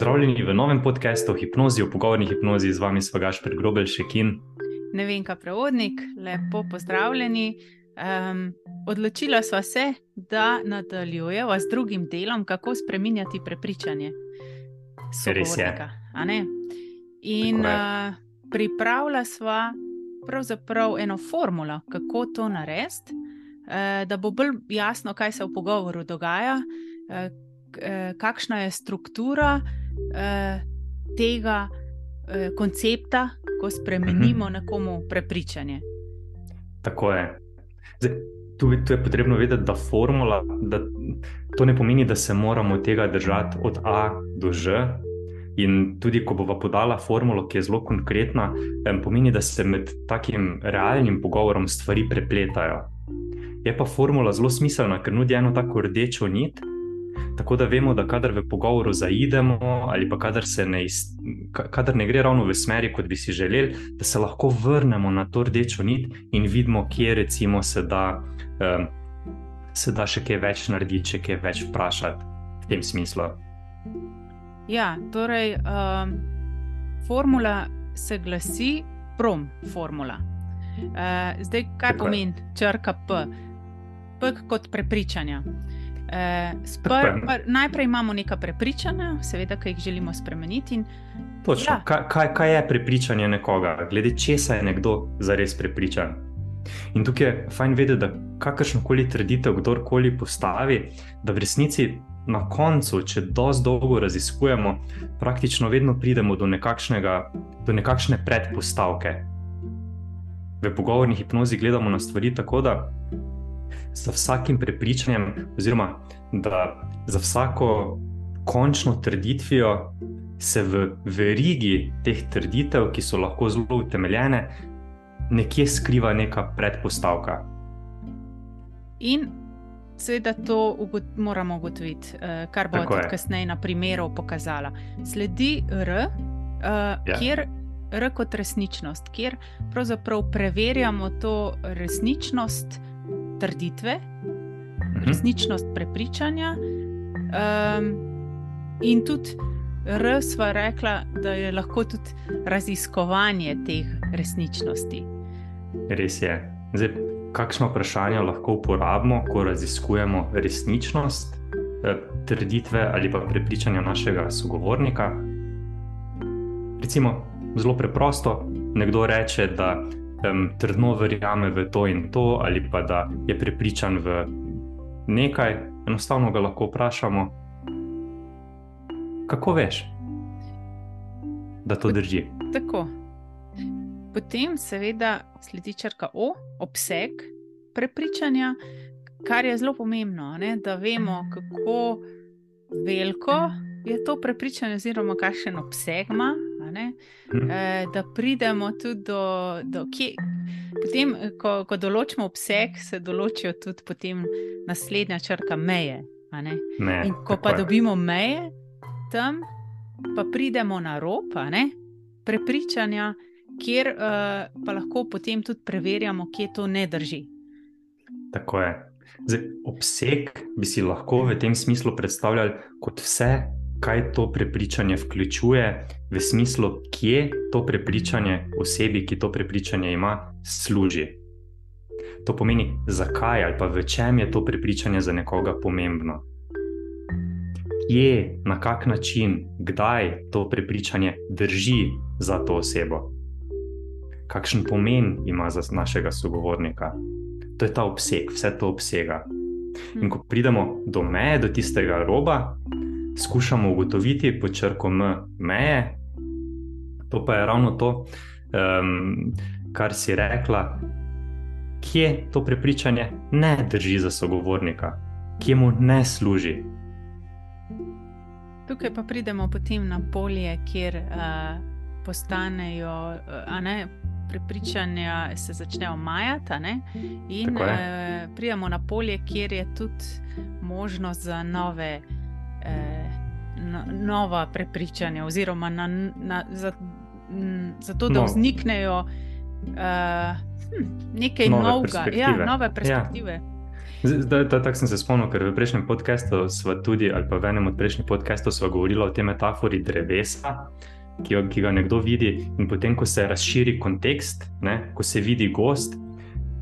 Pozdravljeni v novem podkastu o hipnozi, o pogovorni hipnozi z vami, Svagaš Pregrobelšek in ne vem, kaj prevodnik, lepo pozdravljeni. Um, odločila sva se, da nadaljujeva z drugim delom, kako spremenjati prepričanje. Res je. In uh, pripravila sva pravzaprav eno formulo, kako to narediti, uh, da bo bolj jasno, kaj se v pogovoru dogaja, uh, kakšna je struktura uh, tega uh, koncepta, ko spremenimo mhm. nekomu prepričanje. Tako je. Zdaj, tu, tu je potrebno vedeti, da formula, da to ne pomeni, da se moramo tega držati od A do Ž. In tudi, ko bova podala formulo, ki je zelo konkretna, pomeni, da se med takim realnim pogovorom stvari prepletajo. Je pa formula zelo smiselna, ker nudi eno tako rdečo nit, Tako da vemo, da kadar v pogovoru zaidemo, ali pa kadar, ne, iz, kadar ne gre ravno v smeri, kot bi si želeli, da se lahko vrnemo na to rdečo nit in vidimo, kje recimo se da, um, se da še kaj več narediti, če kaj več vprašati v tem smislu. Ja, torej, um, formula se glasi prom formula. Uh, zdaj, kaj Tako pomeni črka P? P kot prepričanja. Eh, spr, pr, najprej imamo neka prepričanja, seveda, ki jih želimo spremeniti. Točno, ja. kaj, kaj, kaj je prepričanje nekoga, glede česa je nekdo zares prepričan. In tukaj je fajn vedeti, da kakršno koli trditev kdorkoli postavi, da v resnici na koncu, če dovolj dolgo raziskujemo, praktično vedno pridemo do, do nekakšne predpostavke. V pogovorni hipnozi gledamo na stvari tako, da za vsakim prepričanjem, oziroma da za vsako končno trditvijo se v verigi teh trditev, ki so lahko zelo utemeljene, nekje skriva neka predpostavka. In seveda to ugot moramo ugotoviti, eh, kar bo tudi kasneje na primeru pokazala. Sledi R, uh, ja. kjer. R kot resničnost, kjer pravzaprav preverjamo to resničnost, trditve, mhm. resničnost prepričanja. Um, in tudi R sva rekla, da je lahko tudi raziskovanje teh resničnosti. Res je. Zdaj, kakšno vprašanje lahko uporabimo, ko raziskujemo resničnost eh, trditve ali pa prepričanja našega sogovornika? Recimo, zelo preprosto, nekdo reče, da um, trdno verjame v to in to, ali pa da je prepričan v nekaj, enostavno ga lahko vprašamo, kako veš, da to drži. Tako. Potem, seveda, sledi črka O, obseg prepričanja, kar je zelo pomembno, ne? da vemo, kako veliko je to prepričanje, oziroma kakšen obseg ima hmm. e, da pridemo tudi do, do kje. Potem, ko, ko določimo obseg, se določijo tudi naslednja črka meje. Ne, In ko pa je. dobimo meje, tam pa pridemo na rob prepričanja, kjer uh, pa lahko potem tudi preverjamo, kje to ne drži. Tako je. Zdaj, obseg bi si lahko v tem smislu predstavljali kot vse, kaj to prepričanje vključuje, v smislu, kje to prepričanje osebi, ki to prepričanje ima, služi. To pomeni, zakaj ali pa v čem je to prepričanje za nekoga pomembno. Kje, na kak način, kdaj to prepričanje drži za to osebo, kakšen pomen ima za našega sogovornika. To je ta obseg, vse to obsega. In ko pridemo do meje, do tistega roba, skušamo ugotoviti pod črko M, meje. To pa je ravno to, um, kar si rekla, kje to prepričanje ne drži za sogovornika, kje mu ne služi. Tukaj pa pridemo potem na polje, kjer uh, postanejo, uh, ne, prepričanja se začnejo majati, in uh, pridemo na polje, kjer je tudi možnost za nove eh, no, nova prepričanja, oziroma na, na, za, m, za to, da no. vzniknejo eh, hm, nekaj nove novega, ja, nove perspektive. Ja. Tako sem se spomnil, ker v prejšnjem podkastu smo tudi, ali pa v enem od prejšnjih podkastov, smo govorili o tej metafori drevesa, ki, jo, ki ga nekdo vidi, in potem, ko se razširi kontekst, ne, ko se vidi gost,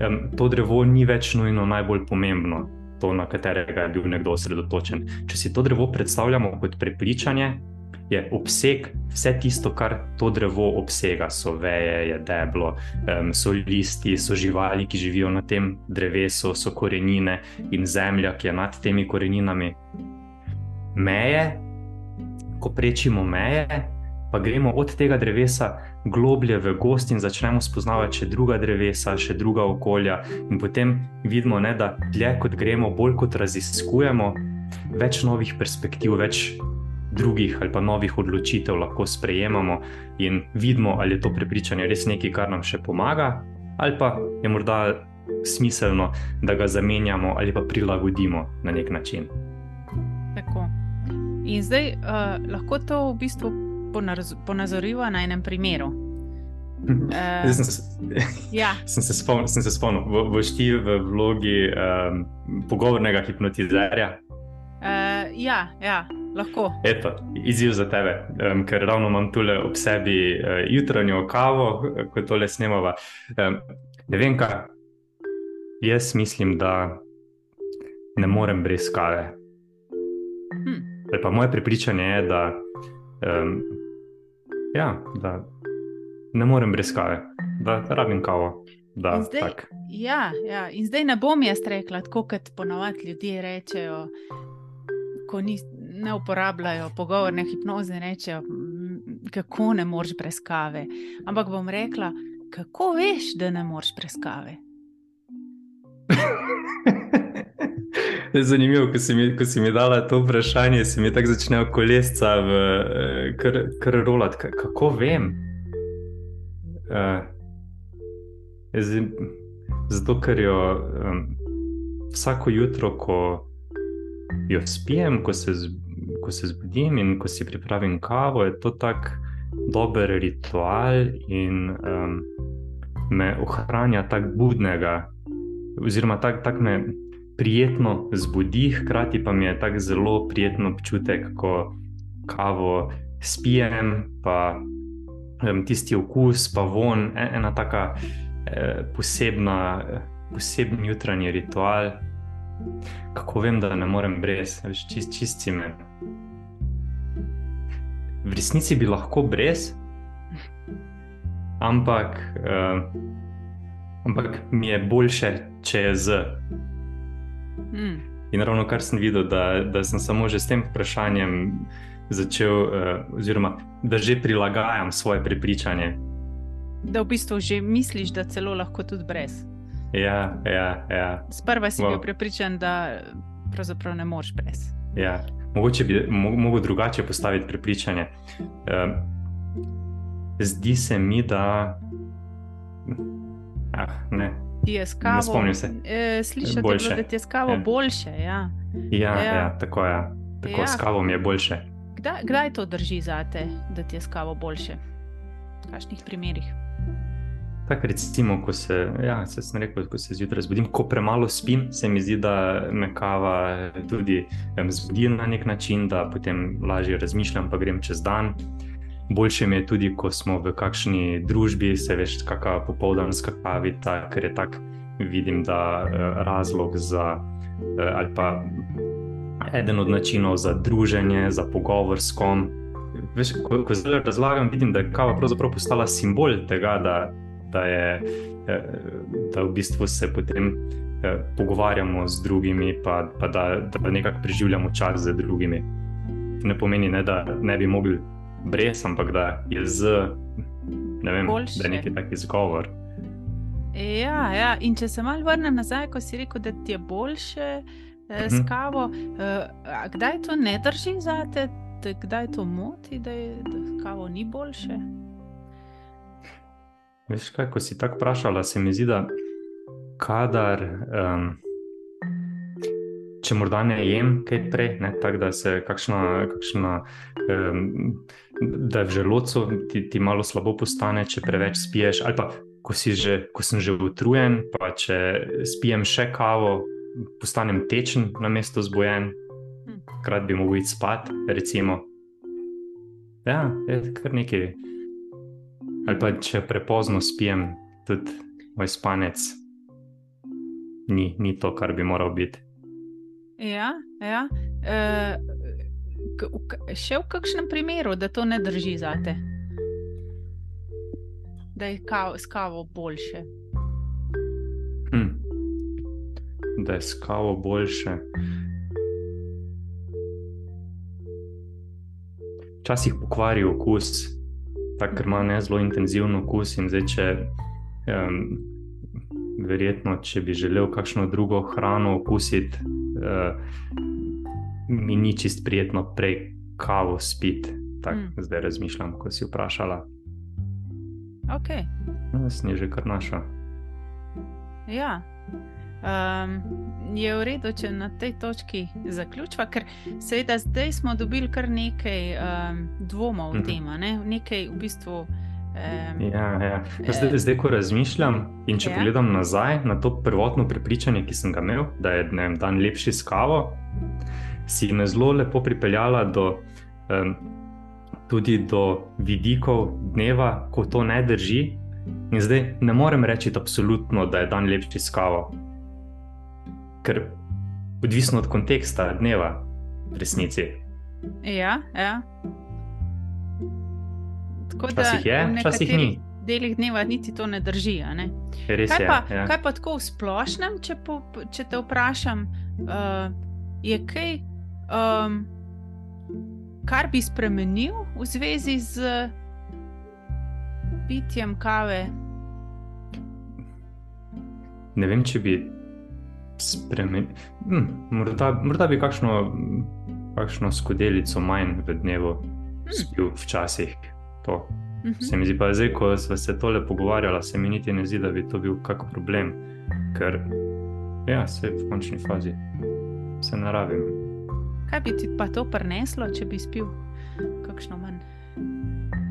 um, to drevo ni več nujno najbolj pomembno, to, na katerega je bil nekdo osredotočen. Če si to drevo predstavljamo kot prepričanje, je obseg vse tisto, kar to drevo obsega. So veje, je deblo, um, so listi, so živali, ki živijo na tem drevesu, so korenine in zemlja, ki je nad temi koreninami. Meje, ko prečimo meje, pa gremo od tega drevesa globlje v gost in začnemo spoznavati še druga drevesa, še druga okolja. In potem vidimo, ne, da dlje kot gremo, bolj kot raziskujemo, več novih perspektiv, več drugih ali pa novih odločitev lahko sprejemamo in vidimo, ali je to prepričanje res nekaj, kar nam še pomaga, ali pa je morda smiselno, da ga zamenjamo ali pa prilagodimo na nek način. Tako. In zdaj uh, lahko to v bistvu ponazoriva na enem primeru. Uh, sem, se, ja. sem se spomnil, da spomnil. boš ti v vlogi um, pogovornega hipnotizerja. Uh, ja, ja, lahko. Eto, izziv za tebe, um, ker ravno imam tukaj ob sebi uh, jutranjo kavo, ko tole snemava. Um, ne vem, kaj. Jaz mislim, da ne morem brez kave. Hm. Pa moje prepričanje je, da, um, ja, da ne morem brez kave, da rabim kavo. Da, zdaj, ja, ja, in zdaj ne bom jaz rekla, tako kot ponovadi ljudje rečejo, ko ni, ne uporabljajo pogovorne hipnoze, rečejo, kako ne moreš brez kave. Ampak bom rekla, kako veš, da ne moreš brez kave. Zanimivo, ko si, mi, ko si mi dala to vprašanje, si mi tako začnejo kolesca v kar, kar rolat. Kako vem? Uh, zato, ker jo um, vsako jutro, ko jo spijem, ko se, ko se zbudim in ko si pripravim kavo, je to tako dober ritual in um, me ohranja tako budnega, oziroma tako tak me prijetno zbudi, hkrati pa mi je tako zelo prijeten občutek, ko kavo spijem, pa um, tisti okus, pa von, e, ena taka eh, posebna. Poseben jutranji ritual, kako vem, da ne morem brez, več čist, čisti me. V resnici bi lahko brez, ampak, uh, ampak mi je boljše, če je z. Mm. In ravno kar sem videl, da, da sem samo že s tem vprašanjem začel, uh, oziroma da že prilagajam svoje prepričanje. Da v bistvu že misliš, da celo lahko tudi brez. Ja, ja, ja. Sprva si wow. bil prepričan, da pravzaprav ne moreš brez. Ja. Mogoče bi lahko drugače postaviti prepričanje. Uh, zdi se mi, da. Ah, ne. Ne spomnim se. E, Slišiš, da ti je s kavo ja. boljše. Ja, ja, ja. ja tako je. Ja. Tako ja. s kavo mi je boljše. Kdaj, kdaj to drži za te, da ti je s kavo boljše? V kakšnih primerih? Tako recimo, ko se, ja, se rekel, ko se zjutraj zbudim, ko premalo spim, se mi zdi, da me kava tudi zbudi na nek način, da potem lažje razmišljam, pa grem čez dan. Boljše mi je tudi, ko smo v kakšni družbi, se veš, kakšna popoldanska kavica, ker je tako, vidim, da eh, razlog za eh, ali pa eden od načinov za druženje, za pogovor s kom. Veš, ko, ko zdaj razlagam, vidim, da je kava pravzaprav postala simbol tega, da da, je, eh, da v bistvu se potem pogovarjamo z drugimi, pa, pa da, da nekako preživljamo čas z drugimi. To ne pomeni, ne, da ne bi mogli brez, ampak da je z, ne vem, Boljše. da je neki tak izgovor. Ja, ja, in če se malo vrnem nazaj, ko si rekel, da ti je boljše eh, s mhm. kavo, eh, kdaj to ne drži za te, kdaj to moti, da, je, da kavo ni boljše? Veš, kaj, ko si tako vprašala, se mi zdi, da kadar, um, če morda ne jem kaj prej, ne, tak, da se kakšna, kakšna um, da v želodcu ti, ti malo slabo postane, če preveč spiješ, ali pa ko, že, ko sem že utrujen, pa če spijem še kavo, postanem tečen na mesto zbojen, krat bi mogel iti spat, recimo. Ja, je kar nekaj. Ali pa če prepozno spijem, tudi moj spanec ni, ni to, kar bi moral biti. Ja, ja. E, še v kakšnem primeru, da to ne drži za te, da je kav, s kavo boljše. Hm. Da je s kavo boljše. Včasih pokvari okus, tako ima ne zelo intenziven okus. In zdaj, če um, verjetno, če bi želel kakšno drugo hrano okusiti, uh, mi ni čist prijetno prej kavo spiti. Tako mm. zdaj razmišljam, ko si vprašala. Ok. Jaz no, ni že kar naša. Ja. Um, je v redu, če na tej točki zaključiva, ker seveda zdaj smo dobili kar nekaj um, dvomov v mhm. tem, ne? nekaj v bistvu. Ja, ja. Zdaj, zdaj, ko razmišljam in če ja. pogledam nazaj na to prvotno prepričanje, ki sem ga imel, da je vem, dan lepši s kavo, si me zelo lepo pripeljala do, um, tudi do vidikov dneva, ko to ne drži. In zdaj ne morem reči, absolutno, da je dan lepši s kavo, ker odvisno od konteksta dneva, v resnici. Ja, ja. Včasih je, včasih ni. Delih dneva niti to ne drži. Ne? Kaj, je, pa, ja. kaj pa tako v splošnem, če, po, če te vprašam, uh, je kaj, um, kar bi spremenil v zvezi z pitjem kave? Ne vem, če bi spremenil. Hm, morda, morda bi kakšno, kakšno skodelico manj v dnevu hm. spil včasih to. Uh -huh. Se mi zdi pa zdaj, ko smo se tole pogovarjali, se mi niti ne zdi, da bi to bil kak problem, ker ja, se v končni fazi se naravim. Kaj bi ti pa to preneslo, če bi spil kakšno manj?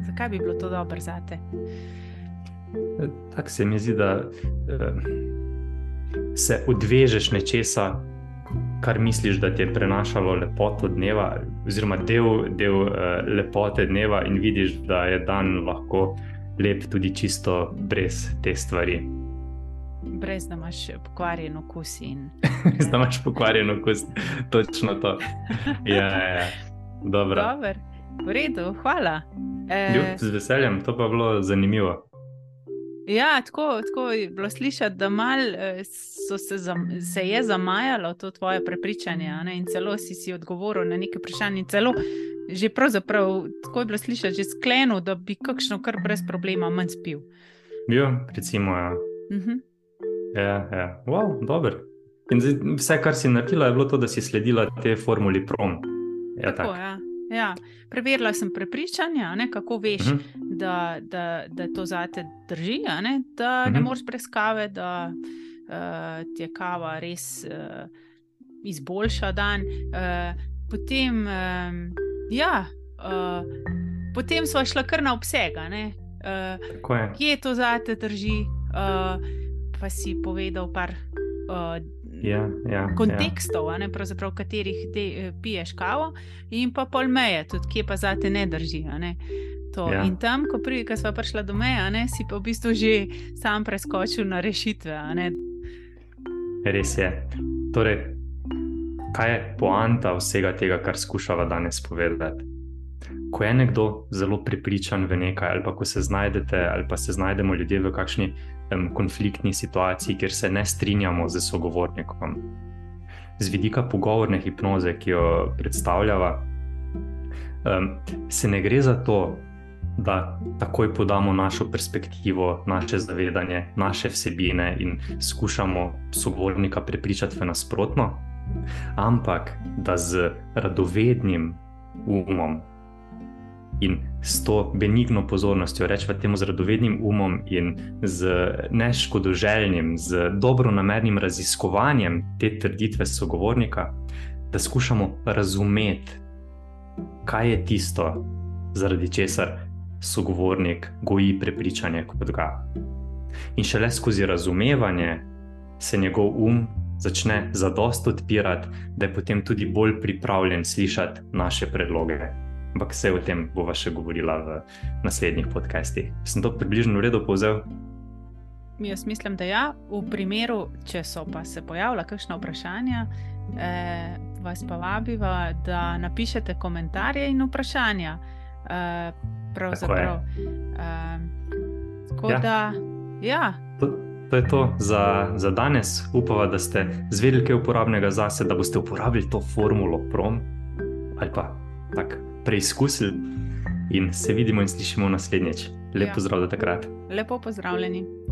Zakaj bi bilo to dobro za te? Tako se mi zdi, da eh, se odvežeš nečesa, kar misliš, da ti je prenašalo lepoto dneva, oziroma del, del uh, lepote dneva, in vidiš, da je dan lahko lep tudi čisto brez te stvari. Brez da imaš pokvarjen okus. In... Brez da imaš pokvarjen okus, točno to. Ja, ja, ja. Dobro. Dober. V redu, hvala. E... Z veseljem, to pa je bilo zanimivo. Ja, tako, tako je bilo slišati, da mal, eh, se, zam, se je zamajalo to tvoje prepričanje ne? in celo si, si odgovoril na neke vprašanje. Celo že pravzaprav tako je bilo slišati, že sklenil, da bi kakšno kar brez problema manj spil. Ja, recimo. Ja. Uh mhm. -huh. ja, ja. Wow, dobro. In vse, kar si naredila, je bilo to, da si sledila te formuli prom. Ja, tako, tak. ja. Ja, preverila sem prepričanje, ne, kako veš, uh mhm. -huh. da, da, da to za te drži, ne, da uh -huh. ne mhm. moreš brez kave, da uh, ti je kava res uh, izboljša dan. Uh, potem, um, ja, uh, potem smo šli kar na obseg. Uh, kje to za te drži? Uh, pa si povedal par. Uh, ja, ja, kontekstov, ja. ne, v katerih te, eh, piješ kavo, in pa pol meje, tudi kje pa za te ne drži. Ne. Ja. In tam, ko, pri, ko smo prišli do meja, ne, si pa v bistvu že sam preskočil na rešitve. Res je. Torej, kaj je poanta vsega tega, kar skušava danes povedati? Ko je nekdo zelo prepričan v nekaj, ali pa ko se znajdete, ali pa se znajdemo ljudje v kakšni um, konfliktni situaciji, kjer se ne strinjamo z sogovornikom. Z vidika pogovorne hipnoze, ki jo predstavljava, um, se ne gre za to, da takoj podamo našo perspektivo, naše zavedanje, naše vsebine in skušamo sogovornika prepričati v nasprotno, ampak da z radovednim umom in s to benigno pozornostjo, rečemo temu z radovednim umom in z neškodoželjnim, z dobro namernim raziskovanjem te trditve sogovornika, da skušamo razumeti, kaj je tisto, zaradi česar sogovornik goji prepričanje kot ga. In šele skozi razumevanje se njegov um začne zadost odpirati, da je potem tudi bolj pripravljen slišati naše predloge. Ampak vse o tem bova še govorila v naslednjih podcastih. Sem to približno v redu povzel? Jaz mislim, da ja. V primeru, če so pa se pojavila kakšna vprašanja, eh, vas pa vabiva, da napišete komentarje in vprašanja. Eh, pravzaprav. Eh, tako ja. da, ja. To, to je to za, za danes. Upam, da ste zvedeli kaj uporabnega za sebe, da boste uporabili to formulo prom ali pa tako preizkusili. In se vidimo in slišimo naslednjič. Lepo ja. zdrav, da takrat. Lepo pozdravljeni.